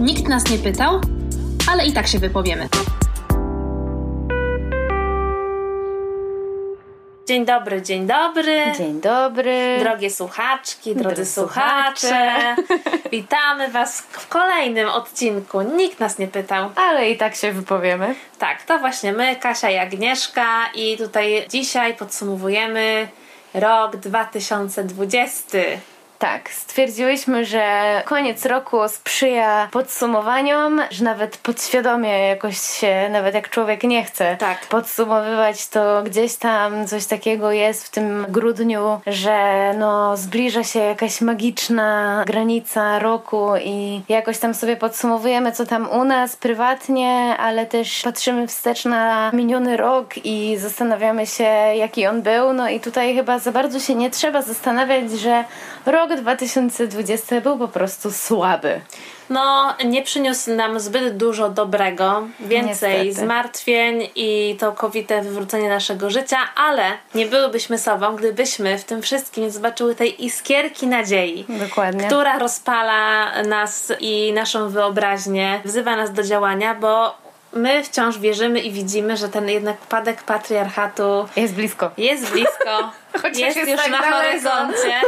Nikt nas nie pytał, ale i tak się wypowiemy. Dzień dobry, dzień dobry. Dzień dobry. Drogie słuchaczki, drodzy słuchacze. Witamy Was w kolejnym odcinku. Nikt nas nie pytał. Ale i tak się wypowiemy. Tak, to właśnie my, Kasia i Agnieszka i tutaj dzisiaj podsumowujemy rok 2020. Tak, stwierdziłyśmy, że koniec roku sprzyja podsumowaniom, że nawet podświadomie jakoś się, nawet jak człowiek nie chce Tak. podsumowywać, to gdzieś tam coś takiego jest w tym grudniu, że no zbliża się jakaś magiczna granica roku i jakoś tam sobie podsumowujemy, co tam u nas prywatnie, ale też patrzymy wstecz na miniony rok i zastanawiamy się, jaki on był. No i tutaj chyba za bardzo się nie trzeba zastanawiać, że rok 2020 był po prostu słaby. No, nie przyniósł nam zbyt dużo dobrego, więcej Niestety. zmartwień i to cowite wywrócenie naszego życia, ale nie byłybyśmy sobą, gdybyśmy w tym wszystkim nie zobaczyły tej iskierki nadziei. Dokładnie. Która rozpala nas i naszą wyobraźnię, wzywa nas do działania, bo my wciąż wierzymy i widzimy, że ten jednak upadek patriarchatu Jest blisko. jest blisko. Chociaż jest, jest już tak na daleko. horyzoncie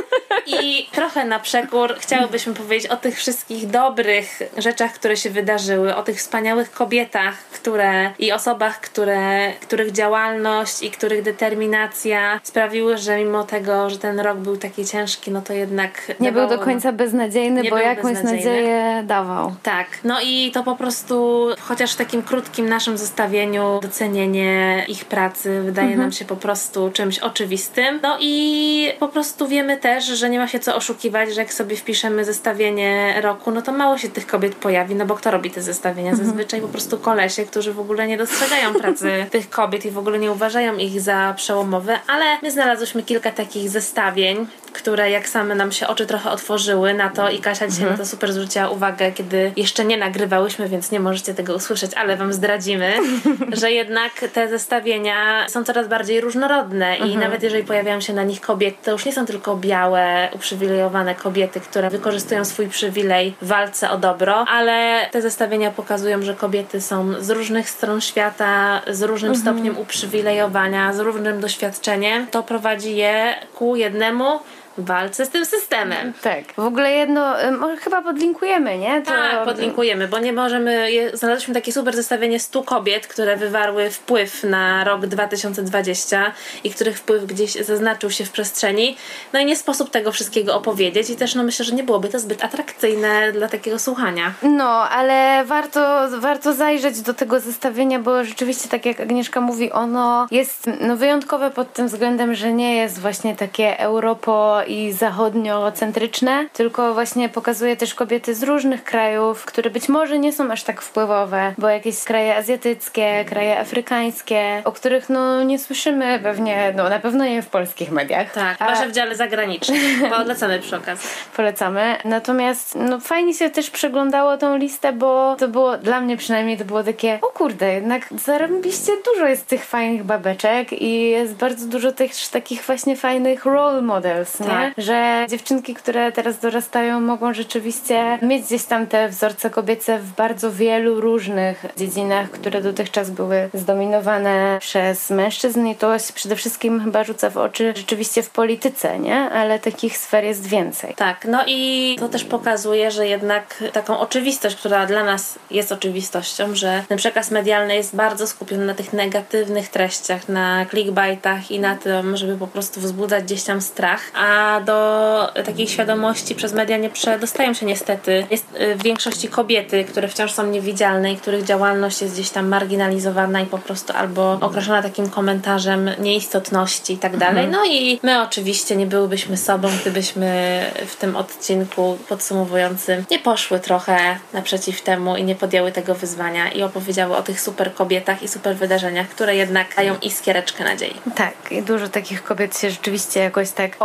i trochę na przekór chciałybyśmy powiedzieć o tych wszystkich dobrych rzeczach, które się wydarzyły, o tych wspaniałych kobietach, które i osobach, które, których działalność i których determinacja sprawiły, że mimo tego, że ten rok był taki ciężki, no to jednak Nie był do końca beznadziejny, Nie bo był jakąś beznadziejny. nadzieję dawał. tak, no i to po prostu, chociaż w takim krótkim naszym zestawieniu, docenienie ich pracy wydaje Mhm. nam się po prostu czymś oczywistym. No i po prostu wiemy też, że nie ma się co oszukiwać, że jak sobie wpiszemy zestawienie roku, no to mało się tych kobiet pojawi, no bo kto robi te zestawienia? Mhm. Zazwyczaj po prostu kolesie, którzy w ogóle nie dostrzegają pracy tych kobiet i w ogóle nie uważają ich za przełomowe, ale my znalazłyśmy kilka takich zestawień, które jak same nam się oczy trochę otworzyły na to i Kasia dzisiaj na to super zwróciła uwagę, kiedy jeszcze nie nagrywałyśmy, więc nie możecie tego usłyszeć, ale wam zdradzimy, że jednak te zestawienia są coraz bardziej różnorodne i nawet jeżeli pojawiają się na nich kobiety, to już nie są tylko białe, uprzywilejowane kobiety, które wykorzystują swój przywilej w walce o dobro, ale te zestawienia pokazują, że kobiety są z różnych stron świata, z różnym stopniem uprzywilejowania, z różnym doświadczeniem. To prowadzi je ku jednemu walce z tym systemem. Tak. W ogóle jedno, y, może chyba podlinkujemy, nie? To- Tak, podlinkujemy, bo nie możemy. je- Znaleźliśmy takie super zestawienie 100 kobiet, które wywarły wpływ na rok 2020 i których wpływ gdzieś zaznaczył się w przestrzeni. No i nie sposób tego wszystkiego opowiedzieć, i też no myślę, że nie byłoby to zbyt atrakcyjne dla takiego słuchania. No, ale warto, warto zajrzeć do tego zestawienia, bo rzeczywiście, tak jak Agnieszka mówi, ono jest no, wyjątkowe pod tym względem, że nie jest właśnie takie Europo i zachodniocentryczne, tylko właśnie pokazuje też kobiety z różnych krajów, które być może nie są aż tak wpływowe, bo jakieś kraje azjatyckie, kraje afrykańskie, o których no nie słyszymy pewnie, no na pewno nie w polskich mediach. Tak, A- chyba że w dziale zagranicznym. Polecamy przy okazji. polecamy. Natomiast no, fajnie się też przeglądało tą listę, bo to było, dla mnie przynajmniej to było takie, o kurde, jednak zarobiście dużo jest tych fajnych babeczek i jest bardzo dużo tych takich właśnie fajnych role models, nie? Tak. Że dziewczynki, które teraz dorastają mogą rzeczywiście mieć gdzieś tam te wzorce kobiece w bardzo wielu różnych dziedzinach, które dotychczas były zdominowane przez mężczyzn i to się przede wszystkim chyba rzuca w oczy rzeczywiście w polityce, nie? Ale takich sfer jest więcej. Tak, no i to też pokazuje, że jednak taką oczywistość, która dla nas jest oczywistością, że ten przekaz medialny jest bardzo skupiony na tych negatywnych treściach, na clickbaitach i na tym, żeby po prostu wzbudzać gdzieś tam strach, a do takiej świadomości przez media nie przedostają się niestety jest y, w większości kobiety, które wciąż są niewidzialne i których działalność jest gdzieś tam marginalizowana i po prostu albo okraszona takim komentarzem nieistotności i tak dalej. No i my oczywiście nie byłybyśmy sobą, gdybyśmy w tym odcinku podsumowującym nie poszły trochę naprzeciw temu i nie podjęły tego wyzwania i opowiedziały o tych super kobietach i super wydarzeniach, które jednak dają iskiereczkę nadziei. Tak, i dużo takich kobiet się rzeczywiście jakoś tak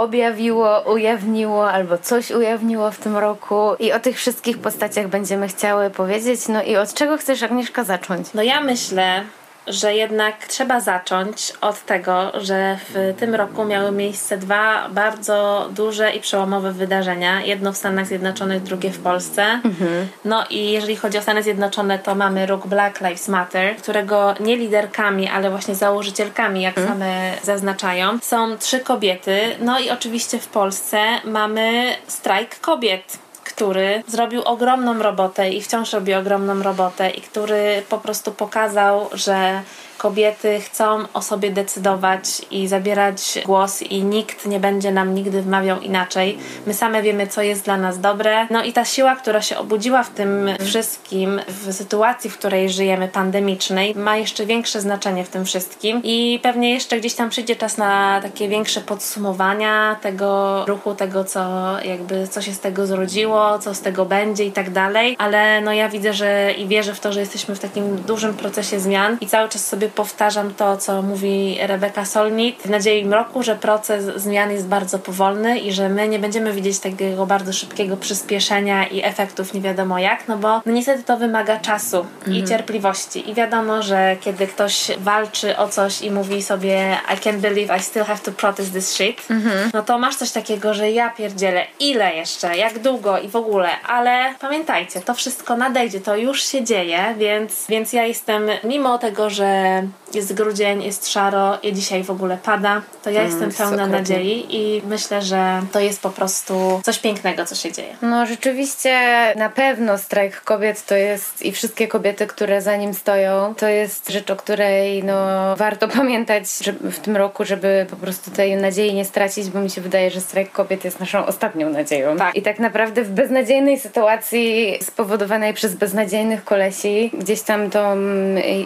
ujawniło albo coś ujawniło w tym roku i o tych wszystkich postaciach będziemy chciały powiedzieć. No i od czego chcesz Agnieszka zacząć? No ja myślę, że jednak trzeba zacząć od tego, że w tym roku miały miejsce dwa bardzo duże i przełomowe wydarzenia. Jedno w Stanach Zjednoczonych, drugie w Polsce. Mhm. No i jeżeli chodzi o Stany Zjednoczone, to mamy ruch Black Lives Matter, którego nie liderkami, ale właśnie założycielkami, jak mhm. same zaznaczają, są trzy kobiety. No i oczywiście w Polsce mamy strajk kobiet który zrobił ogromną robotę i wciąż robi ogromną robotę i który po prostu pokazał, że kobiety chcą o sobie decydować i zabierać głos i nikt nie będzie nam nigdy wmawiał inaczej. My same wiemy, co jest dla nas dobre. No i ta siła, która się obudziła w tym wszystkim, w sytuacji, w której żyjemy, pandemicznej, ma jeszcze większe znaczenie w tym wszystkim i pewnie jeszcze gdzieś tam przyjdzie czas na takie większe podsumowania tego ruchu, tego, co jakby, co się z tego zrodziło, co z tego będzie i tak dalej, ale no ja widzę, że i wierzę w to, że jesteśmy w takim dużym procesie zmian i cały czas sobie powtarzam to, co mówi Rebeka Solnit w Nadziei Mroku, że proces zmian jest bardzo powolny i że my nie będziemy widzieć takiego bardzo szybkiego przyspieszenia i efektów nie wiadomo jak, no bo no niestety to wymaga czasu mhm. i cierpliwości. I wiadomo, że kiedy ktoś walczy o coś i mówi sobie I can't believe I still have to protest this shit, mhm. no to masz coś takiego, że ja pierdzielę, ile jeszcze, jak długo i w ogóle, ale pamiętajcie, to wszystko nadejdzie, to już się dzieje, więc, więc ja jestem, mimo tego, że jest grudzień, jest szaro i dzisiaj w ogóle pada, to ja mm, jestem pełna nadziei i myślę, że to jest po prostu coś pięknego, co się dzieje. No rzeczywiście na pewno strajk kobiet to jest i wszystkie kobiety, które za nim stoją, to jest rzecz, o której no, warto pamiętać w tym roku, żeby po prostu tej nadziei nie stracić, bo mi się wydaje, że strajk kobiet jest naszą ostatnią nadzieją. Tak. I tak naprawdę w beznadziejnej sytuacji spowodowanej przez beznadziejnych kolesi, gdzieś tam tą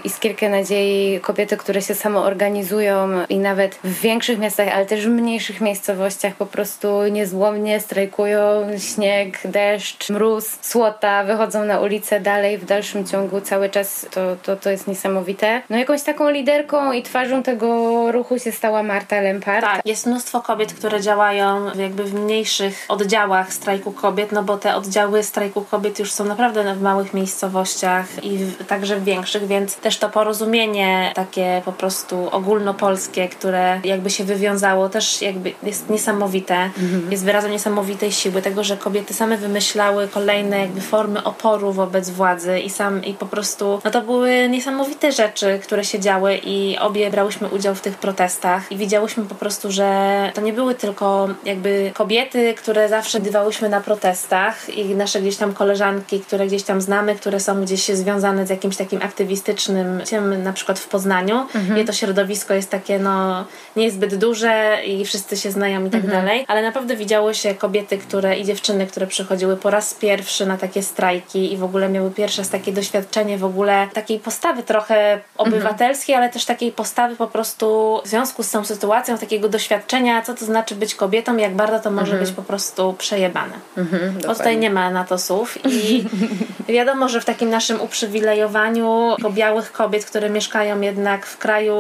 iskierkę nadziei kobiety, które się samoorganizują i nawet w większych miastach, ale też w mniejszych miejscowościach po prostu niezłomnie strajkują śnieg, deszcz, mróz, słota, wychodzą na ulicę dalej w dalszym ciągu cały czas. To, to, to jest niesamowite. No jakąś taką liderką i twarzą tego ruchu się stała Marta Lempart. Tak, jest mnóstwo kobiet, które działają jakby w mniejszych oddziałach strajku kobiet, no bo te oddziały strajku kobiet już są naprawdę w małych miejscowościach i w, także w większych, więc też to porozumienie takie po prostu ogólnopolskie, które jakby się wywiązało, też jakby jest niesamowite. Mhm. Jest wyrazem niesamowitej siły, tego, że kobiety same wymyślały kolejne jakby formy oporu wobec władzy i sam i po prostu, no to były niesamowite rzeczy, które się działy i obie brałyśmy udział w tych protestach i widziałyśmy po prostu, że to nie były tylko jakby kobiety, które zawsze bywałyśmy na protestach i nasze gdzieś tam koleżanki, które gdzieś tam znamy, które są gdzieś związane z jakimś takim aktywistycznym, na przykład w Poznaniu, mhm. gdzie to środowisko jest takie, no, nie jest zbyt duże i wszyscy się znają i tak mhm. dalej, ale naprawdę widziało się kobiety, które i dziewczyny, które przychodziły po raz pierwszy na takie strajki i w ogóle miały pierwsze takie doświadczenie w ogóle takiej postawy trochę obywatelskiej, mhm. ale też takiej postawy po prostu w związku z tą sytuacją, takiego doświadczenia, co to znaczy być kobietą, jak bardzo to może mhm. być po prostu przejebane. Mhm, Bo tutaj nie ma na to słów i wiadomo, że w takim naszym uprzywilejowaniu białych kobiet, które mieszkają jednak w kraju,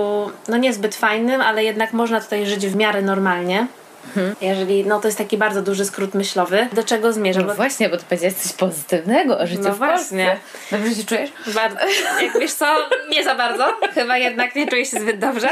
no niezbyt fajnym, ale jednak można tutaj żyć w miarę normalnie. Mhm. Jeżeli, no to jest taki bardzo duży skrót myślowy. Do czego zmierzam? No właśnie, bo to powiedziałeś coś pozytywnego o życiu no w właśnie. Dobrze się czujesz? Bardzo. Jak wiesz co, nie za bardzo. Chyba jednak nie czuję się zbyt dobrze.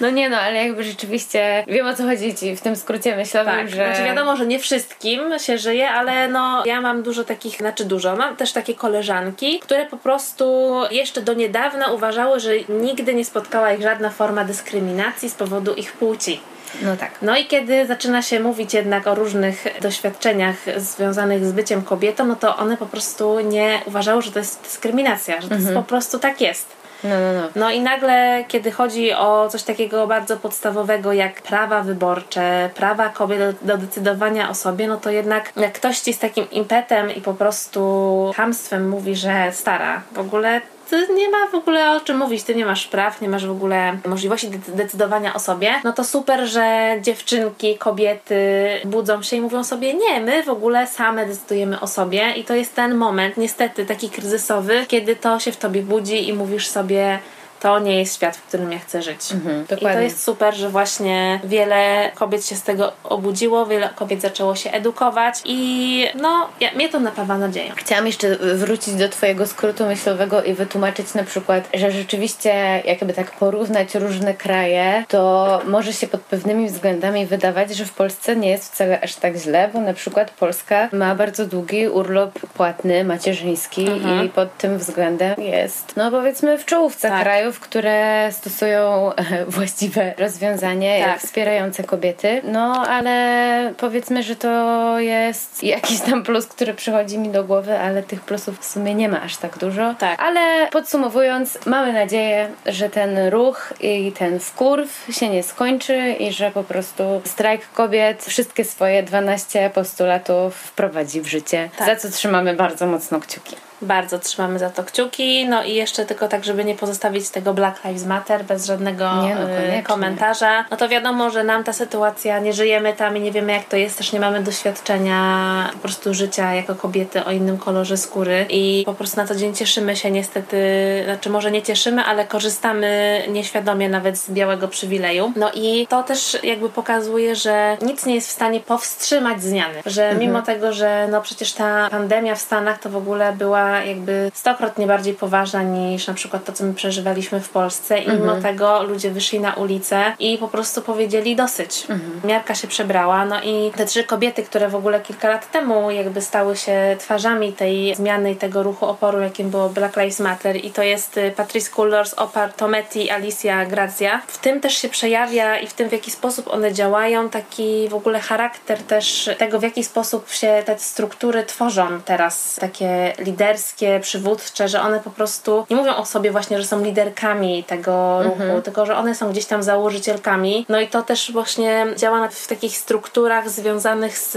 No nie no, ale jakby rzeczywiście wiem o co chodzi ci w tym skrócie myślowym, tak. że... Znaczy wiadomo, że nie wszystkim się żyje, ale no ja mam dużo takich, znaczy dużo, mam też takie koleżanki, które po prostu jeszcze do niedawna uważały, że nigdy nie spotkała ich żadna forma dyskryminacji z powodu ich płci. No tak. No i kiedy zaczyna się mówić jednak o różnych doświadczeniach związanych z byciem kobietą, no to one po prostu nie uważały, że to jest dyskryminacja, że to mhm. jest po prostu tak jest. No, no, no. no i nagle, kiedy chodzi o coś takiego bardzo podstawowego jak prawa wyborcze, prawa kobiet do, do decydowania o sobie, no to jednak jak ktoś ci z takim impetem i po prostu hamstwem mówi, że stara, w ogóle ty nie ma w ogóle o czym mówić, ty nie masz praw, nie masz w ogóle możliwości decydowania o sobie, no to super, że dziewczynki, kobiety budzą się i mówią sobie, nie, my w ogóle same decydujemy o sobie. I to jest ten moment, niestety taki kryzysowy, kiedy to się w tobie budzi i mówisz sobie, to nie jest świat, w którym ja chcę żyć. Mhm, I to jest super, że właśnie wiele kobiet się z tego obudziło, wiele kobiet zaczęło się edukować i no, ja, mnie to napawa nadzieją. Chciałam jeszcze wrócić do Twojego skrótu myślowego i wytłumaczyć na przykład, że rzeczywiście jakby tak porównać różne kraje, to może się pod pewnymi względami wydawać, że w Polsce nie jest wcale aż tak źle, bo na przykład Polska ma bardzo długi urlop płatny, macierzyński i pod tym względem jest, no powiedzmy w czołówce Tak. krajów, które stosują właściwe rozwiązanie Tak. wspierające kobiety. No ale powiedzmy, że to jest jakiś tam plus, który przychodzi mi do głowy, ale tych plusów w sumie nie ma aż tak dużo. Tak. Ale podsumowując, mamy nadzieję, że ten ruch i ten wkurw się nie skończy i że po prostu strajk kobiet wszystkie swoje 12 postulatów wprowadzi w życie. Tak. Za co trzymamy bardzo mocno kciuki. Bardzo trzymamy za to kciuki. No i jeszcze tylko tak, żeby nie pozostawić tego Black Lives Matter bez żadnego Nie, no, e, komentarza. No to wiadomo, że nam ta sytuacja, nie żyjemy tam i nie wiemy jak to jest, też nie mamy doświadczenia po prostu życia jako kobiety o innym kolorze skóry i po prostu na co dzień cieszymy się niestety, znaczy może nie cieszymy, ale korzystamy nieświadomie nawet z białego przywileju. No i to też jakby pokazuje, że nic nie jest w stanie powstrzymać zmiany. Że mimo tego, że no przecież ta pandemia w Stanach to w ogóle była jakby stokrotnie bardziej poważna niż na przykład to, co my przeżywaliśmy w Polsce. I mimo tego ludzie wyszli na ulicę i po prostu powiedzieli dosyć. Miarka się przebrała, no i te trzy kobiety, które w ogóle kilka lat temu jakby stały się twarzami tej zmiany i tego ruchu oporu, jakim było Black Lives Matter i to jest y, Patrice Cullors, Opar Tometi, Alicia Grazia. W tym też się przejawia i w tym, w jaki sposób one działają, taki w ogóle charakter też tego, w jaki sposób się te struktury tworzą teraz, takie liderskie, przywódcze, że one po prostu nie mówią o sobie właśnie, że są liderkami tego ruchu, tylko że one są gdzieś tam założycielkami. No i to też właśnie działa w takich strukturach związanych z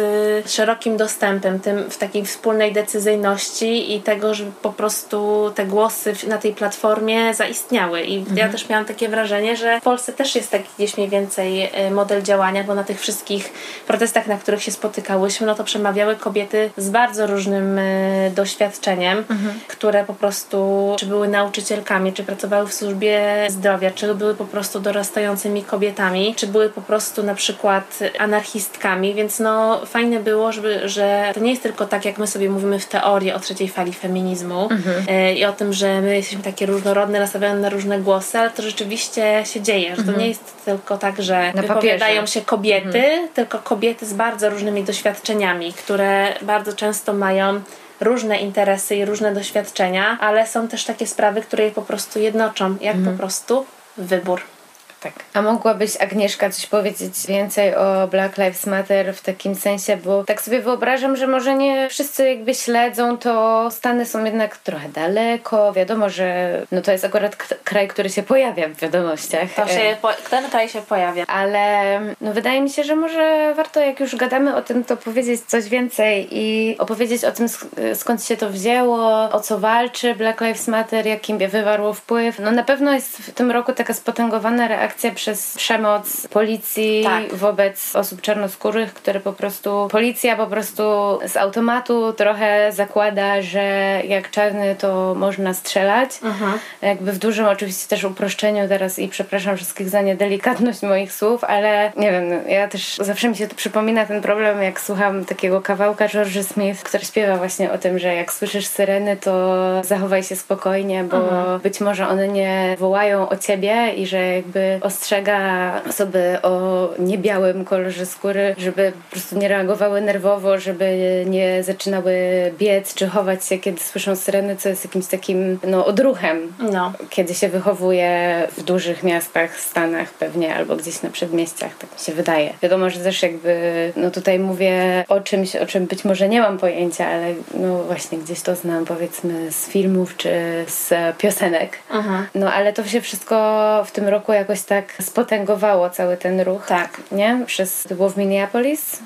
szerokim dostępem, tym w takiej wspólnej decyzyjności i tego, żeby po prostu te głosy na tej platformie zaistniały. I ja też miałam takie wrażenie, że w Polsce też jest taki gdzieś mniej więcej e, model działania, bo na tych wszystkich protestach, na których się spotykałyśmy, no to przemawiały kobiety z bardzo różnym doświadczeniem, które po prostu czy były nauczycielkami, czy pracowały w służbie zdrowia, czy były po prostu dorastającymi kobietami, czy były po prostu na przykład anarchistkami, więc no fajne było, żeby, że to nie jest tylko tak, jak my sobie mówimy w teorii o trzeciej fali feminizmu e, i o tym, że my jesteśmy takie różnorodne, nastawione na różne głosy, ale to rzeczywiście się dzieje, że to nie jest tylko tak, że Na wypowiadają papierze. się kobiety, tylko kobiety z bardzo różnymi doświadczeniami, które bardzo często mają różne interesy i różne doświadczenia, ale są też takie sprawy, które je po prostu jednoczą, jak po prostu wybór. Tak. A mogłabyś, Agnieszka, coś powiedzieć więcej o Black Lives Matter w takim sensie, bo tak sobie wyobrażam, że może nie wszyscy jakby śledzą, to Stany są jednak trochę daleko. Wiadomo, że no to jest akurat kraj, który się pojawia w wiadomościach. To E, się, po, ten kraj się pojawia. ale no wydaje mi się, że może warto, jak już gadamy o tym, to powiedzieć coś więcej i opowiedzieć o tym, sk- skąd się to wzięło, o co walczy Black Lives Matter, jakim wywarło wpływ. No na pewno jest w tym roku taka spotęgowana reakcja przez przemoc policji Tak. wobec osób czarnoskórych, które po prostu, policja po prostu z automatu trochę zakłada, że jak czarny to można strzelać. Jakby w dużym oczywiście też uproszczeniu teraz i przepraszam wszystkich za niedelikatność moich słów, ale nie wiem, ja też zawsze mi się to przypomina ten problem, jak słucham takiego kawałka George Smith, który śpiewa właśnie o tym, że jak słyszysz syreny, to zachowaj się spokojnie, bo być może one nie wołają o ciebie i że jakby ostrzega osoby o niebiałym kolorze skóry, żeby po prostu nie reagowały nerwowo, żeby nie zaczynały biec czy chować się, kiedy słyszą syreny, co jest jakimś takim no, odruchem No. kiedy się wychowuje w dużych miastach, Stanach pewnie, albo gdzieś na przedmieściach, tak mi się wydaje. Wiadomo, że też jakby, no tutaj mówię o czymś, o czym być może nie mam pojęcia, ale no właśnie gdzieś to znam powiedzmy z filmów czy z piosenek. No ale to się wszystko w tym roku jakoś tak spotęgowało cały ten ruch. Tak. Nie? Przez, to było w Minneapolis,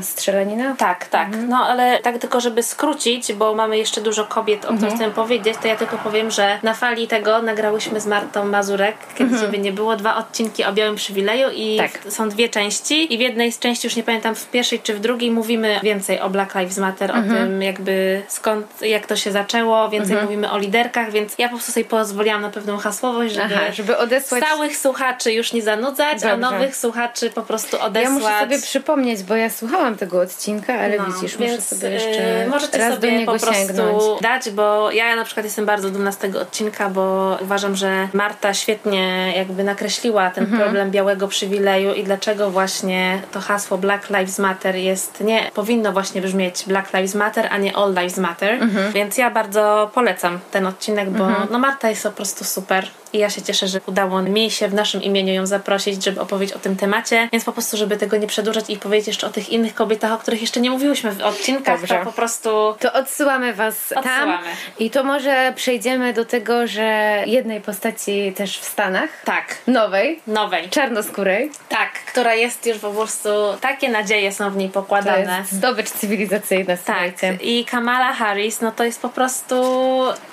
strzelanina? Tak, tak. No ale tak tylko, żeby skrócić, bo mamy jeszcze dużo kobiet, o których chcę powiedzieć, to ja tylko powiem, że na fali tego nagrałyśmy z Martą Mazurek, kiedy ciebie nie było, dwa odcinki o Białym Przywileju i Tak. w- są dwie części i w jednej z części, już nie pamiętam w pierwszej czy w drugiej, mówimy więcej o Black Lives Matter, o tym jakby skąd, jak to się zaczęło, więcej mówimy o liderkach, więc ja po prostu sobie pozwoliłam na pewną hasłowość, żeby, Aha, żeby odesłać... stałych słuchaczy już nie zanudzać, a Dobrze. nowych słuchaczy po prostu Ja odesłać. muszę sobie przypomnieć, bo ja słuchałam tego odcinka, ale No, widzisz, muszę sobie y, jeszcze możecie raz sobie do niego po prostu sięgnąć. dać, bo ja na przykład jestem bardzo dumna z tego odcinka, bo uważam, że Marta świetnie jakby nakreśliła ten Mhm. problem białego przywileju i dlaczego właśnie to hasło Black Lives Matter jest nie powinno właśnie brzmieć Black Lives Matter, a nie All Lives Matter. Mhm. Więc ja bardzo polecam ten odcinek, bo no Marta jest po prostu super. I ja się cieszę, że udało mi się w naszym imieniu ją zaprosić, żeby opowiedzieć o tym temacie. Więc po prostu, żeby tego nie przedłużać i powiedzieć jeszcze o tych innych kobietach, o których jeszcze nie mówiłyśmy w odcinkach, Dobrze. to po prostu To odsyłamy Was tam. Odsyłamy. I to może przejdziemy do tego, że jednej postaci też w Stanach, tak, nowej, nowej. czarnoskórej, Tak, która jest już po prostu, takie nadzieje są w niej to pokładane. jest zdobycz cywilizacyjna, Tak, i Kamala Harris, no to jest po prostu.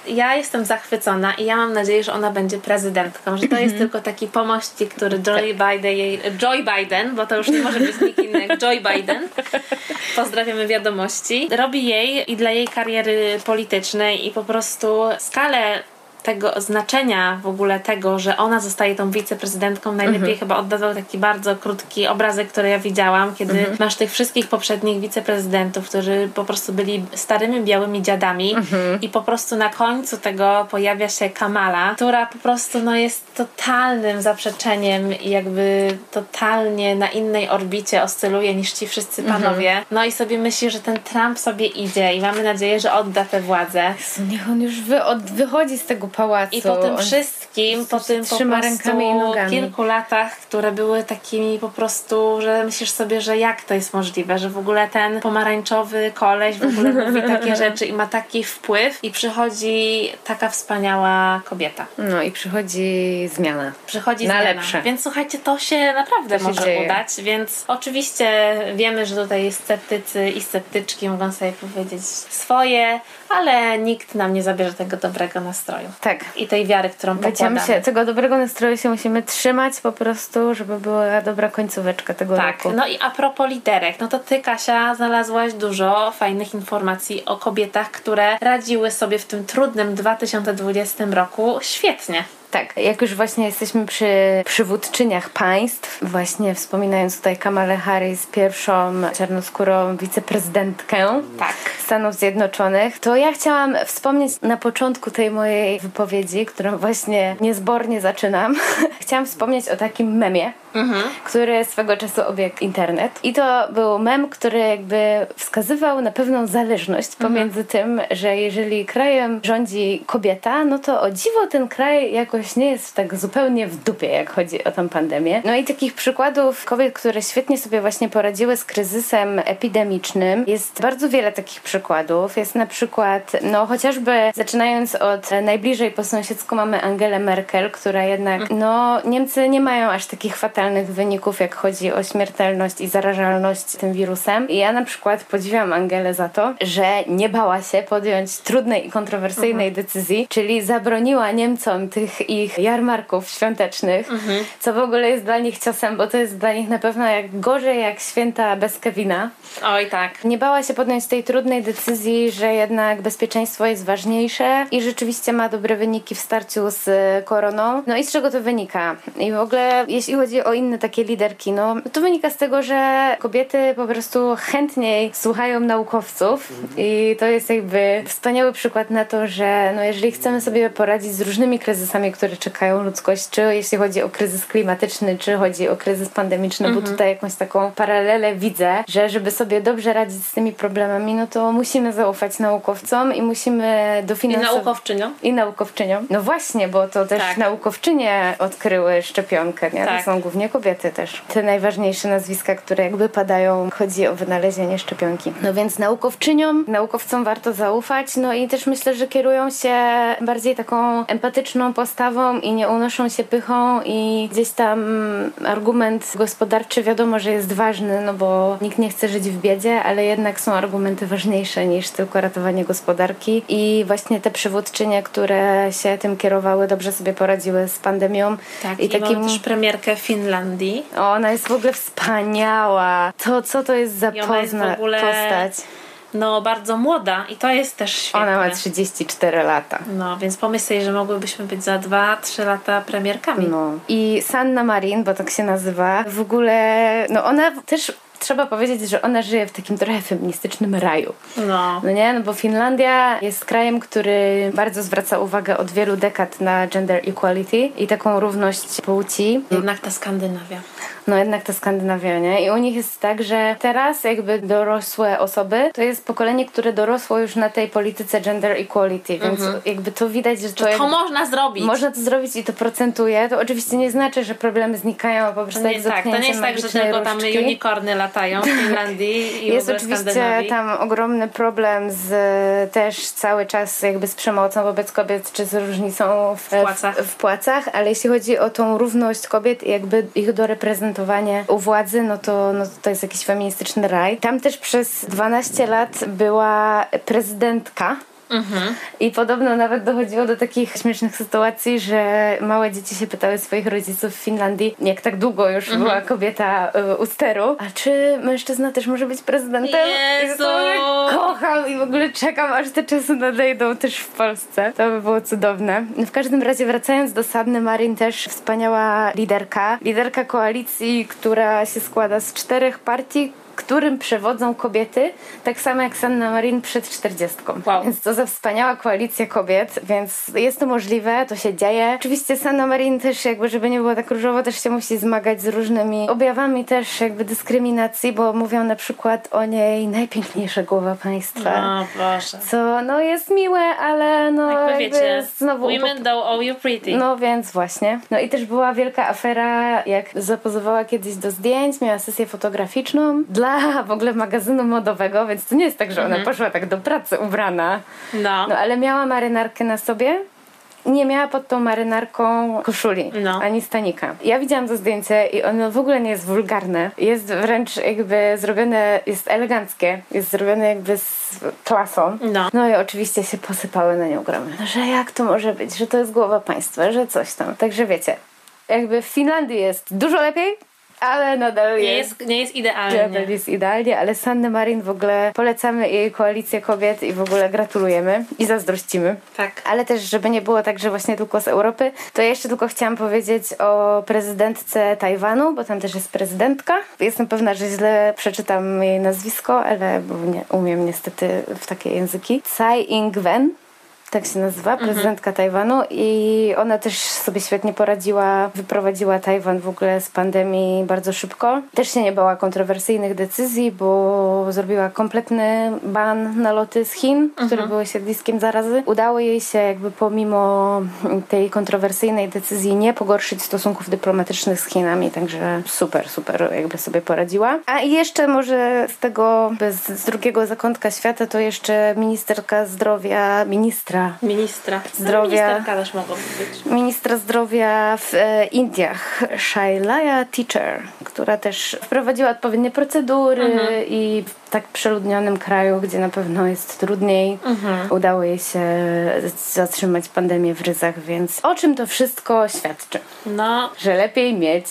Ja jestem zachwycona i ja mam nadzieję, że ona będzie prezydentką, że to jest tylko taki pomościk, który Joy Biden, jej, Joy Biden, bo to już nie może być nikt inny jak Joy Biden. Pozdrawiamy wiadomości. Robi jej i dla jej kariery politycznej i po prostu skalę tego znaczenia w ogóle tego, że ona zostaje tą wiceprezydentką, najlepiej chyba oddawał taki bardzo krótki obrazek, który ja widziałam, kiedy masz tych wszystkich poprzednich wiceprezydentów, którzy po prostu byli starymi białymi dziadami i po prostu na końcu tego pojawia się Kamala, która po prostu no, jest totalnym zaprzeczeniem i jakby totalnie na innej orbicie oscyluje niż ci wszyscy panowie. No i sobie myśli, że ten Trump sobie idzie i mamy nadzieję, że odda tę władzę. Jezu, Niech on już wy, od, wychodzi z tego pałacu. I po tym wszystkim, po tym po prostu rękami i nogami. kilku latach, które były takimi po prostu, że myślisz sobie, że jak to jest możliwe, że w ogóle ten pomarańczowy koleś w ogóle mówi takie rzeczy i ma taki wpływ i przychodzi taka wspaniała kobieta. No i przychodzi zmiana. Przychodzi Na zmiana. lepsze. Więc słuchajcie, to się naprawdę To się może dzieje. udać, więc oczywiście wiemy, że tutaj sceptycy i sceptyczki mogą sobie powiedzieć swoje, ale nikt nam nie zabierze tego dobrego nastroju. Tak. I tej wiary, którą Będziemy pokładamy. się, tego dobrego nastroju się musimy trzymać po prostu, żeby była dobra końcóweczka tego Tak, roku. no i a propos liderek, no to ty Kasia znalazłaś dużo fajnych informacji o kobietach, które radziły sobie w tym trudnym 2020 roku świetnie. Tak, jak już właśnie jesteśmy przy przywódczyniach państw, właśnie wspominając tutaj Kamalę Harris, pierwszą czarnoskórą wiceprezydentkę Tak. Stanów Zjednoczonych, to ja chciałam wspomnieć na początku tej mojej wypowiedzi, którą właśnie niezbornie zaczynam, chciałam wspomnieć o takim memie, który swego czasu obiegł internet. I to był mem, który jakby wskazywał na pewną zależność pomiędzy tym, że jeżeli krajem rządzi kobieta, no to o dziwo ten kraj jakoś nie jest tak zupełnie w dupie, jak chodzi o tą pandemię. No i takich przykładów kobiet, które świetnie sobie właśnie poradziły z kryzysem epidemicznym, jest bardzo wiele takich przykładów. Jest na przykład, no chociażby zaczynając od najbliżej po sąsiedzku mamy Angelę Merkel, która jednak, no Niemcy nie mają aż takich fatalnych wyników, jak chodzi o śmiertelność i zarażalność tym wirusem. I ja na przykład podziwiam Angelę za to, że nie bała się podjąć trudnej i kontrowersyjnej decyzji, czyli zabroniła Niemcom tych ich jarmarków świątecznych, co w ogóle jest dla nich ciosem, bo to jest dla nich na pewno jak gorzej jak święta bez Kevina. Oj tak. Nie bała się podjąć tej trudnej decyzji, że jednak bezpieczeństwo jest ważniejsze i rzeczywiście ma dobre wyniki w starciu z koroną. No i z czego to wynika? I w ogóle jeśli chodzi o inne takie liderki, no to wynika z tego, że kobiety po prostu chętniej słuchają naukowców i to jest jakby wspaniały przykład na to, że no jeżeli chcemy sobie poradzić z różnymi kryzysami, które czekają ludzkość, czy jeśli chodzi o kryzys klimatyczny, czy chodzi o kryzys pandemiczny, bo tutaj jakąś taką paralelę widzę, że żeby sobie dobrze radzić z tymi problemami, no to musimy zaufać naukowcom i musimy I dofinansować. naukowczynią. I naukowczyniom. No właśnie, bo to też Tak. naukowczynie odkryły szczepionkę, nie? Tak. To są głównie głównie kobiety też. Te najważniejsze nazwiska, które jakby padają, chodzi o wynalezienie szczepionki. No więc naukowczyniom, naukowcom warto zaufać, no i też myślę, że kierują się bardziej taką empatyczną postawą i nie unoszą się pychą i gdzieś tam argument gospodarczy wiadomo, że jest ważny, no bo nikt nie chce żyć w biedzie, ale jednak są argumenty ważniejsze niż tylko ratowanie gospodarki i właśnie te przywódczynie, które się tym kierowały, dobrze sobie poradziły z pandemią. Tak, i, i takim... też premierkę Finlandii. O, ona jest w ogóle wspaniała. To, co to jest za pozna, ogóle... postać? no bardzo młoda i to jest też świetne. Ona ma 34 lata. No, więc pomyśl sobie, że mogłybyśmy być za 2-3 lata premierkami. No. I Sanna Marin, bo tak się nazywa, w ogóle, no ona też trzeba powiedzieć, że ona żyje w takim trochę feministycznym raju. No. No nie? No bo Finlandia jest krajem, który bardzo zwraca uwagę od wielu dekad na gender equality i taką równość płci. Jednak ta Skandynawia no jednak ta Skandynawia, nie? I u nich jest tak, że teraz jakby dorosłe osoby, to jest pokolenie, które dorosło już na tej polityce gender equality, więc mhm. jakby to widać, że to... To jakby, można zrobić. Można to zrobić i to procentuje. To oczywiście nie znaczy, że problemy znikają, po prostu to nie, tak, to nie jest tak, że tylko tam unicorny latają w Finlandii i Jest oczywiście tam ogromny problem z też cały czas jakby z przemocą wobec kobiet, czy z różnicą w, w, płacach. w, w płacach, ale jeśli chodzi o tą równość kobiet jakby ich do reprezentacji reprezentowanie u władzy, no to, no to jest jakiś feministyczny raj. Tam też przez 12 lat była prezydentka Mhm. I podobno nawet dochodziło do takich śmiesznych sytuacji, że małe dzieci się pytały swoich rodziców w Finlandii, jak tak długo już mhm. była kobieta y, u steru, a czy mężczyzna też może być prezydentem? Jezu. I kocham i w ogóle czekam, aż te czasy nadejdą też w Polsce. To by było cudowne. W każdym razie wracając do Sadny Marin też wspaniała liderka. Liderka koalicji, która się składa z czterech partii, którym przewodzą kobiety, tak samo jak Sanna Marin przed 40. Wow. Więc to za wspaniała koalicja kobiet, więc jest to możliwe, to się dzieje. Oczywiście Sanna Marin też jakby, żeby nie było tak różowo, też się musi zmagać z różnymi objawami też jakby dyskryminacji, bo mówią na przykład o niej najpiękniejsza głowa państwa. No proszę. Co no jest miłe, ale no jakby, jakby wiecie, znowu... Women don't owe you pretty. No więc właśnie. No i też była wielka afera, jak zapozowała kiedyś do zdjęć, miała sesję fotograficzną dla w ogóle magazynu modowego, więc to nie jest tak, że ona mhm. poszła tak do pracy ubrana. No. no ale miała marynarkę na sobie nie miała pod tą marynarką koszuli, no. ani stanika. Ja widziałam to zdjęcie i ono w ogóle nie jest wulgarne. Jest wręcz jakby zrobione, jest eleganckie, jest zrobione jakby z klasą. No. no i oczywiście się posypały na nią gromy. No, że jak to może być, że to jest głowa państwa, że coś tam. Także wiecie, jakby w Finlandii jest dużo lepiej, ale nadal nie jest. jest nie jest idealnie. Nadal jest idealnie, ale Sanny Marin w ogóle polecamy jej koalicję kobiet i w ogóle gratulujemy i zazdrościmy. Tak. Ale też, żeby nie było tak, że właśnie tylko z Europy, to ja jeszcze tylko chciałam powiedzieć o prezydentce Tajwanu, bo tam też jest prezydentka. Jestem pewna, że źle przeczytam jej nazwisko, ale nie umiem niestety w takie języki. Tsai Ing-wen tak się nazywa, mhm. prezydentka mhm. Tajwanu i ona też sobie świetnie poradziła, wyprowadziła Tajwan w ogóle z pandemii bardzo szybko. Też się nie bała kontrowersyjnych decyzji, bo zrobiła kompletny ban na loty z Chin, mhm. które były siedliskiem zarazy. Udało jej się jakby pomimo tej kontrowersyjnej decyzji nie pogorszyć stosunków dyplomatycznych z Chinami, także super, super jakby sobie poradziła. A i jeszcze może z tego, z drugiego zakątka świata, to jeszcze ministerka zdrowia, ministra ministra. zdrowia. No, też mogą być. Ministra zdrowia w e, Indiach, Shailaya Teacher, która też wprowadziła odpowiednie procedury mhm. i w tak przeludnionym kraju, gdzie na pewno jest trudniej, mhm. udało jej się zatrzymać pandemię w ryzach, więc o czym to wszystko świadczy? No. Że lepiej mieć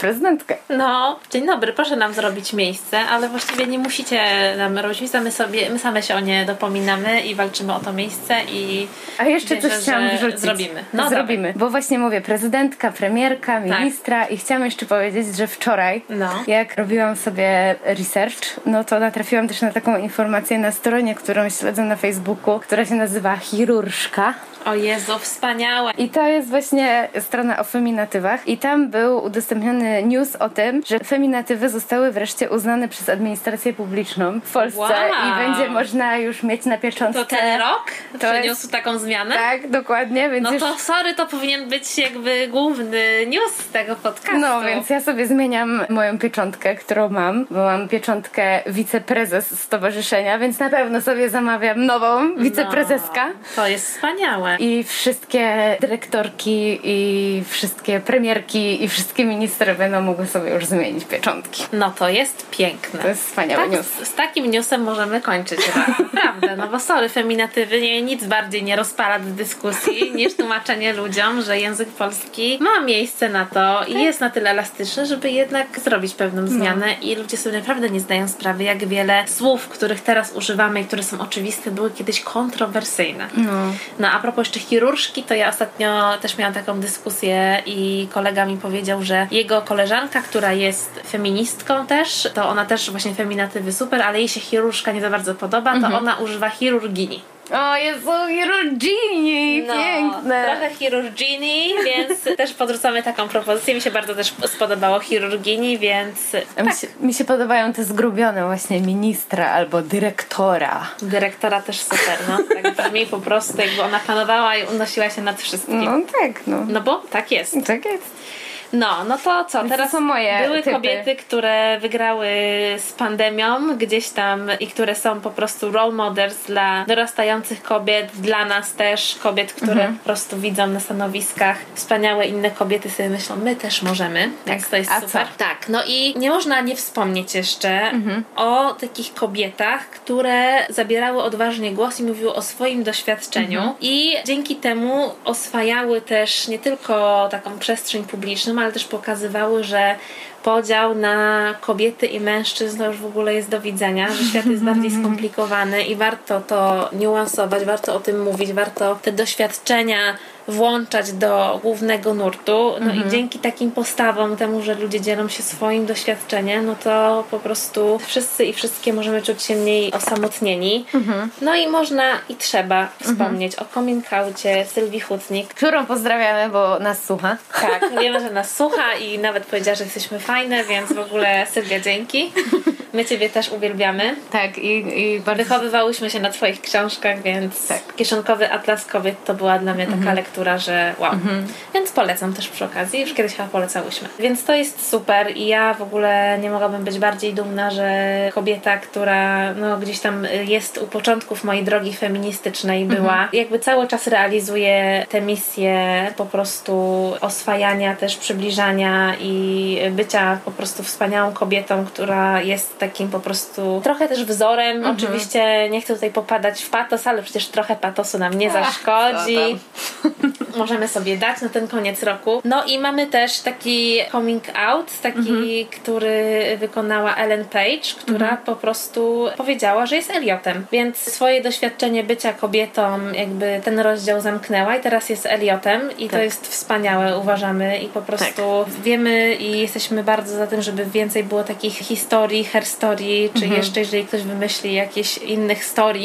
prezydentkę. No, dzień dobry, proszę nam zrobić miejsce, ale właściwie nie musicie nam robić miejsca, my, sobie, my same się o nie dopominamy i walczymy o to miejsce i A jeszcze wierzę, coś chciałam wrzucić. Zrobimy. No, zrobimy, bo właśnie mówię, prezydentka, premierka, tak. ministra tak. i chciałam jeszcze powiedzieć, że wczoraj, no. jak robiłam sobie research, no to natrafiłam też na taką informację na stronie, którą śledzę na Facebooku, która się nazywa Chirurżka. O Jezu, wspaniałe. I to jest właśnie strona o feminatywach. I tam był udostępniony news o tym, że feminatywy zostały wreszcie uznane przez administrację publiczną w Polsce Wow. i będzie można już mieć na pieczątce. To ten rok To przyniósł jest- taką zmianę? Tak, dokładnie, więc No już... to sorry, to powinien być jakby główny news tego podcastu. No, więc ja sobie zmieniam moją pieczątkę, którą mam, bo mam pieczątkę wiceprezes stowarzyszenia, więc na pewno sobie zamawiam nową wiceprezeska. No, to jest wspaniałe. I wszystkie dyrektorki, i wszystkie premierki, i wszystkie ministry będą mogły sobie już zmienić pieczątki. No to jest piękne. To jest wspaniały tak, news. z, z takim newsem możemy kończyć. Naprawdę, no bo sorry, feminatywy nie, nic bardziej nie rozpala do dyskusji niż tłumaczenie ludziom, że język polski ma miejsce na to i jest na tyle elastyczny, żeby jednak zrobić pewną zmianę i ludzie sobie naprawdę nie zdają sprawy, jak wiele słów, których teraz używamy i które są oczywiste, były kiedyś kontrowersyjne. No. No a propos jeszcze chirurżki, to ja ostatnio też miałam taką dyskusję i kolega mi powiedział, że jego koleżanka, która jest feministką też, to ona też właśnie feminatywy super, ale jej się chirurżka nie za bardzo podoba, to ona używa chirurgini. O Jezu, chirurgini, piękne. No, Trochę chirurgini, więc też podrzucamy taką propozycję. Mi się bardzo też spodobało chirurgini, więc A mi, tak, się, mi się podobają te zgrubione właśnie ministra albo dyrektora. dyrektora też super, no. Tak brzmi po prostu, jakby ona panowała i unosiła się nad wszystkim. No tak, no. No bo tak jest. Tak jest. No, no to co? Teraz to są moje były typy. kobiety, które wygrały z pandemią gdzieś tam i które są po prostu role models dla dorastających kobiet, dla nas też, kobiet, które Mhm. po prostu widzą na stanowiskach wspaniałe inne kobiety sobie myślą, my też możemy, więc to jest A super. co? Tak, no i nie można nie wspomnieć jeszcze Mhm. o takich kobietach, które zabierały odważnie głos i mówiły o swoim doświadczeniu Mhm. i dzięki temu oswajały też nie tylko taką przestrzeń publiczną, ale też pokazywały, że podział na kobiety i mężczyzn to już w ogóle jest do widzenia, że świat jest bardziej skomplikowany i warto to niuansować, warto o tym mówić, warto te doświadczenia włączać do głównego nurtu. No i dzięki takim postawom, temu, że ludzie dzielą się swoim doświadczeniem, no to po prostu wszyscy i wszystkie możemy czuć się mniej osamotnieni. No i można i trzeba wspomnieć o coming outcie Sylwii Hutnik, Którą pozdrawiamy, bo nas słucha. tak, wiemy, że nas słucha i nawet powiedziała, że jesteśmy fajne, więc w ogóle Sylwia dzięki. My Ciebie też uwielbiamy. Tak, i, i bardzo... Wychowywałyśmy się na Twoich książkach, więc Tak. Kieszonkowy Atlas Kobiet to była dla mnie taka lektura, że wow. Więc polecam też przy okazji, już kiedyś chyba polecałyśmy. Więc to jest super i ja w ogóle nie mogłabym być bardziej dumna, że kobieta, która no, gdzieś tam jest u początków mojej drogi feministycznej była, jakby cały czas realizuje tę misję po prostu oswajania, też przybliżania i bycia po prostu wspaniałą kobietą, która jest takim po prostu trochę też wzorem. Oczywiście nie chcę tutaj popadać w patos, ale przecież trochę patosu nam nie zaszkodzi. Możemy sobie dać na ten koniec roku. No i mamy też taki coming out, taki, który wykonała Ellen Page, która po prostu powiedziała, że jest Eliotem. Więc swoje doświadczenie bycia kobietą, jakby ten rozdział zamknęła i teraz jest Eliotem i to jest wspaniałe, uważamy. I po prostu wiemy i jesteśmy bardzo za tym, żeby więcej było takich historii, her story, czy jeszcze jeżeli ktoś wymyśli jakieś innych story,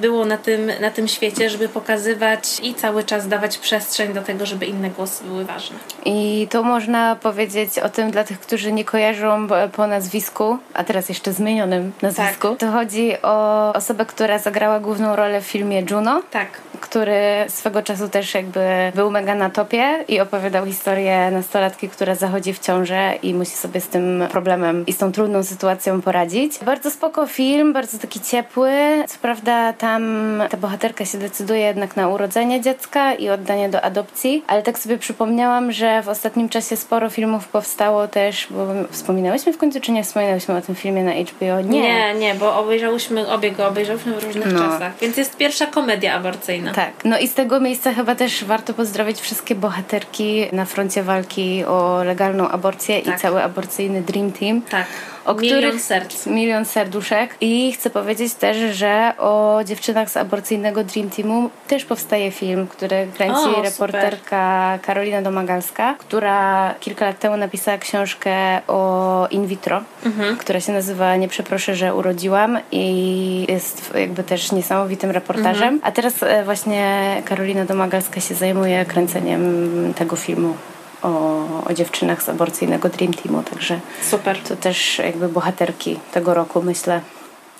było na tym, na tym świecie, żeby pokazywać i cały czas dawać przestrzeń do tego, żeby inne głosy były ważne. I to można powiedzieć o tym dla tych, którzy nie kojarzą po nazwisku, a teraz jeszcze zmienionym nazwisku. To chodzi o osobę, która zagrała główną rolę w filmie Juno. Tak. który swego czasu też jakby był mega na topie i opowiadał historię nastolatki, która zachodzi w ciążę i musi sobie z tym problemem i z tą trudną sytuacją poradzić. Bardzo spoko film, bardzo taki ciepły. Co prawda tam ta bohaterka się decyduje jednak na urodzenie dziecka i oddanie do adopcji, ale tak sobie przypomniałam, że w ostatnim czasie sporo filmów powstało też, bo wspominałyśmy w końcu, czy nie wspominałyśmy o tym filmie na HBO? Nie. Nie, nie, bo obejrzałyśmy, obie go obejrzałyśmy w różnych No. czasach. Więc jest pierwsza komedia aborcyjna. Tak, no i z tego miejsca chyba też warto pozdrowić wszystkie bohaterki na froncie walki o legalną aborcję Tak. i cały aborcyjny Dream Team. Tak. O Milion których... serc. Milion serduszek. I chcę powiedzieć też, że o dziewczynach z aborcyjnego Dream Teamu też powstaje film, który kręci O, super. reporterka Karolina Domagalska, która kilka lat temu napisała książkę o in vitro, Mhm. która się nazywa Nie przeproszę, że urodziłam i jest jakby też niesamowitym reportażem. Mhm. A teraz e, właśnie Karolina Domagalska się zajmuje kręceniem tego filmu. O, o dziewczynach z aborcyjnego Dream Teamu, także Super. to też jakby bohaterki tego roku, myślę.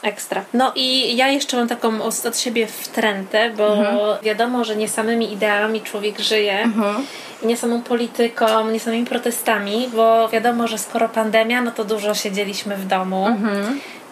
Ekstra. No i ja jeszcze mam taką od siebie wtrętę, bo wiadomo, że nie samymi ideałami człowiek żyje i nie samą polityką, nie samymi protestami, bo wiadomo, że skoro pandemia, no to dużo siedzieliśmy w domu.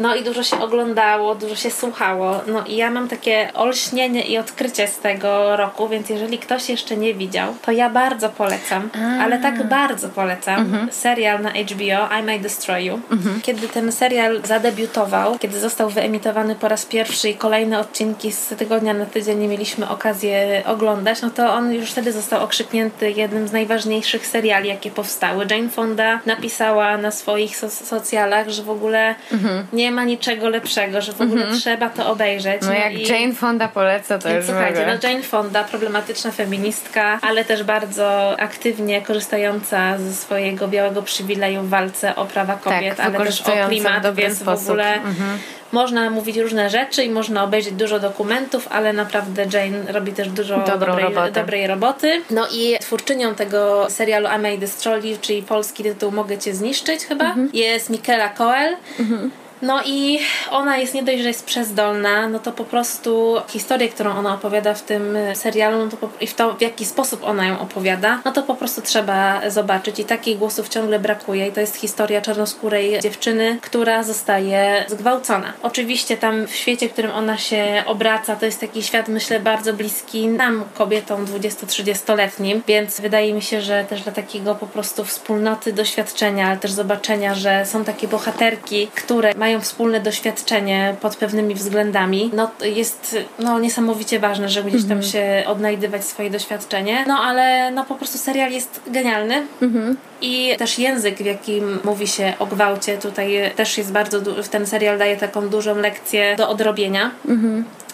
No i dużo się oglądało, dużo się słuchało. No i ja mam takie olśnienie i odkrycie z tego roku, więc jeżeli ktoś jeszcze nie widział, to ja bardzo polecam, ale tak bardzo polecam serial na HBO I May Destroy You. Kiedy ten serial zadebiutował, kiedy został wyemitowany po raz pierwszy i kolejne odcinki z tygodnia na tydzień nie mieliśmy okazję oglądać, no to on już wtedy został okrzyknięty jednym z najważniejszych seriali, jakie powstały. Jane Fonda napisała na swoich so- socjalach, że w ogóle nie ma niczego lepszego, że w ogóle trzeba to obejrzeć. No jak i... Jane Fonda poleca, to Więc już w słuchajcie, no Jane Fonda, problematyczna feministka, ale też bardzo aktywnie korzystająca ze swojego białego przywileju w walce o prawa kobiet, ale też o w klimat, więc w sposób. ogóle Mhm. można mówić różne rzeczy i można obejrzeć dużo dokumentów, ale naprawdę Jane robi też dużo dobrej, robotę. dobrej roboty. No i twórczynią tego serialu I May Destroy You, czyli polski tytuł Mogę Cię Zniszczyć chyba, Mhm. jest Michaela Coel. No i ona jest nie dość, że jest przezdolna, no to po prostu historię, którą ona opowiada w tym y, serialu no to po, i w to, w jaki sposób ona ją opowiada, no to po prostu trzeba zobaczyć. I takich głosów ciągle brakuje. I to jest historia czarnoskórej dziewczyny, która zostaje zgwałcona. Oczywiście tam w świecie, w którym ona się obraca, to jest taki świat, myślę, bardzo bliski nam, kobietom 20-30-letnim, więc wydaje mi się, że też dla takiego po prostu wspólnoty doświadczenia, ale też zobaczenia, że są takie bohaterki, które mają wspólne doświadczenie pod pewnymi względami, no jest no, niesamowicie ważne, żeby gdzieś tam się odnajdywać swoje doświadczenie. No ale no po prostu serial jest genialny. I też język, w jakim mówi się o gwałcie, tutaj też jest bardzo, ten serial daje taką dużą lekcję do odrobienia.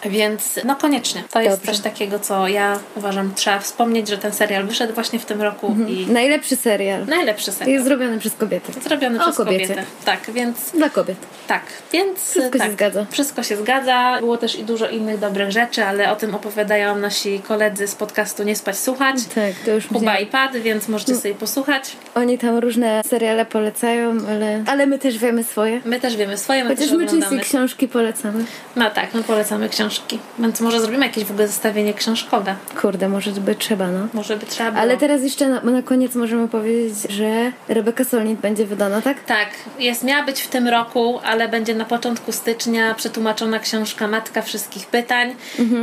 Więc no koniecznie. To jest Dobrze. coś takiego, co ja uważam trzeba wspomnieć, że ten serial wyszedł właśnie w tym roku i Najlepszy serial. najlepszy serial. Jest zrobiony przez kobiety. Zrobiony O przez kobiecie. kobietę. Tak, więc Dla kobiet. tak, więc Wszystko się tak, zgadza. Wszystko się zgadza. Było też i dużo innych dobrych rzeczy, ale o tym opowiadają nasi koledzy z podcastu Nie spać słuchać. Tak, to już Kuba i Pad, więc możecie sobie posłuchać. Oni tam różne seriale polecają, ale, ale my też wiemy swoje. My też wiemy swoje, my Chociaż też my oglądamy. książki polecamy. No tak, my polecamy książki. Więc może zrobimy jakieś w ogóle zestawienie książkowe. Kurde, może by trzeba, no. Może by trzeba było. Ale teraz jeszcze na, na koniec możemy powiedzieć, że Rebeka Solnit będzie wydana, tak? Tak, jest, miała być w tym roku, ale będzie na początku stycznia przetłumaczona książka Matka Wszystkich Pytań,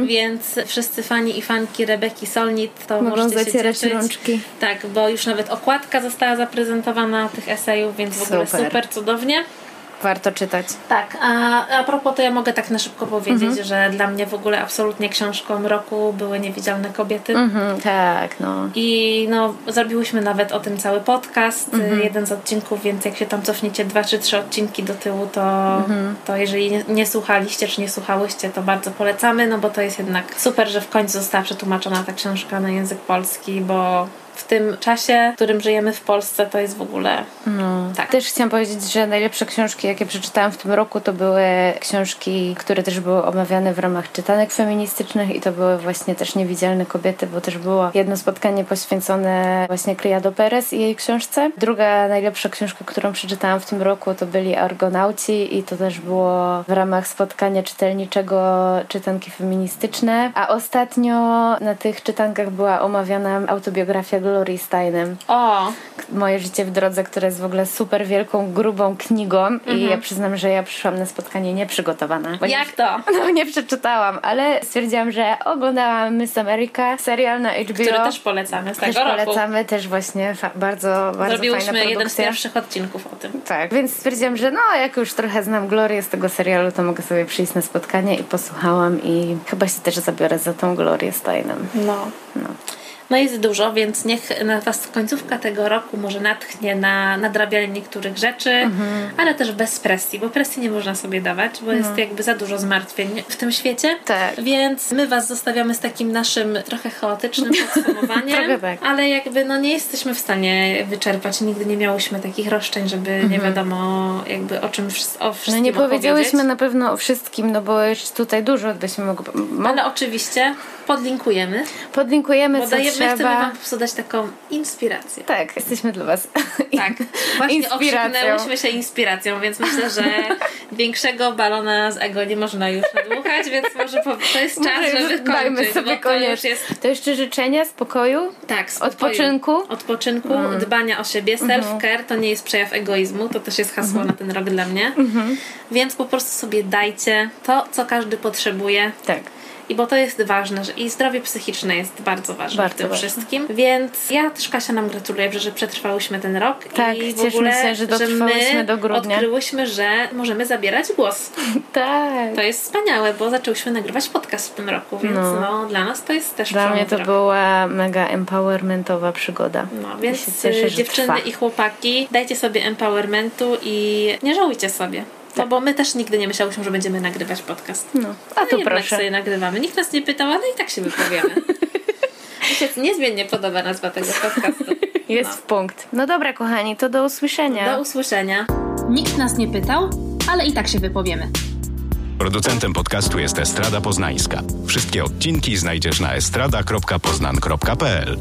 więc wszyscy fani i fanki Rebeki Solnit to Mhm. Mogą możecie zacierać rączki. Tak, bo już nawet okładka została zaprezentowana tych esejów, więc w ogóle Super. super cudownie. Warto czytać. Tak, a, a propos to ja mogę tak na szybko powiedzieć, Mhm. że dla mnie w ogóle absolutnie książką roku były Niewidzialne Kobiety. Mhm, tak, no. I no, zrobiłyśmy nawet o tym cały podcast, Mhm. jeden z odcinków, więc jak się tam cofniecie dwa czy trzy odcinki do tyłu, to, to jeżeli nie, nie słuchaliście czy nie słuchałyście, to bardzo polecamy, no bo to jest jednak super, że w końcu została przetłumaczona ta książka na język polski, bo w tym czasie, w którym żyjemy w Polsce, to jest w ogóle no. tak. Też chciałam powiedzieć, że najlepsze książki, jakie przeczytałam w tym roku, to były książki, które też były omawiane w ramach czytanek feministycznych i to były właśnie też Niewidzialne Kobiety, bo też było jedno spotkanie poświęcone właśnie Criado Perez i jej książce. Druga najlepsza książka, którą przeczytałam w tym roku, to byli Argonauci i to też było w ramach spotkania czytelniczego czytanki feministyczne. A ostatnio na tych czytankach była omawiana autobiografia Glorii Steinem O, Moje życie w drodze, które jest w ogóle super wielką, grubą knigą i ja przyznam, że ja przyszłam na spotkanie nieprzygotowana. Jak to? Nie, no nie przeczytałam, ale stwierdziłam, że oglądałam Miss America, serial na HBO. Który też polecamy z Też tego roku. polecamy, też właśnie bardzo, bardzo fajna Zrobiłyśmy jeden z produkcja. pierwszych odcinków o tym. Tak, więc stwierdziłam, że no, jak już trochę znam Glorię z tego serialu, to mogę sobie przyjść na spotkanie i posłuchałam i chyba się też zabiorę za tą Glorię Steinem. No. No. No jest dużo, więc niech na Was końcówka tego roku może natchnie na nadrabianie niektórych rzeczy, Mhm. ale też bez presji, bo presji nie można sobie dawać, bo jest jakby za dużo zmartwień w tym świecie. No. Tak. Więc my Was zostawiamy z takim naszym trochę chaotycznym podsumowaniem, tak. ale jakby no nie jesteśmy w stanie wyczerpać. Nigdy nie miałyśmy takich roszczeń, żeby nie wiadomo jakby o czym o Mhm. No wszystkim nie powiedziałyśmy opowiedzieć. na pewno o wszystkim, no bo jeszcze tutaj dużo byśmy mogły... Mo- Ale oczywiście podlinkujemy, podlinkujemy, bo co dajemy, chcemy trzeba. Wam po prostu dać taką inspirację. Tak, jesteśmy dla was. Tak, właśnie okrzyknęłyśmy się inspiracją, więc myślę, że większego balona z ego nie można już nadmuchać, więc może po, to jest czas, Może żeby już dajmy kończyć, sobie bo to koniec. już jest To jeszcze życzenia, spokoju, tak, spokoju, odpoczynku. Mm. odpoczynku dbania o siebie, Mhm. self-care to nie jest przejaw egoizmu, to też jest hasło na ten rok dla mnie, Mhm. więc po prostu sobie dajcie to, co każdy potrzebuje, Tak. I bo to jest ważne, że i zdrowie psychiczne jest bardzo ważne Bardzo w tym ważne. wszystkim. Więc ja też Kasia nam gratuluję, że, że przetrwałyśmy ten rok Tak, i w ogóle, się, że dotrwałyśmy my do grudnia. odkryłyśmy, że możemy zabierać głos. Tak. To jest wspaniałe, bo zaczęłyśmy nagrywać podcast w tym roku, więc no, No. dla nas to jest też Dla mnie to rok. była mega empowermentowa przygoda. No, więc cieszę, y, że dziewczyny trwa. i chłopaki, dajcie sobie empowermentu i nie żałujcie sobie. No bo my też nigdy nie myślałyśmy, że będziemy nagrywać podcast. No, a No tu jednak proszę. sobie nagrywamy. Nikt nas nie pytał, ale i tak się wypowiemy. Mi się niezmiennie podoba nazwa tego podcastu. Jest w punkt. No dobra, kochani, to do usłyszenia. Do usłyszenia. Nikt nas nie pytał, ale i tak się wypowiemy. Producentem podcastu jest Estrada Poznańska. Wszystkie odcinki znajdziesz na estrada.poznan.pl.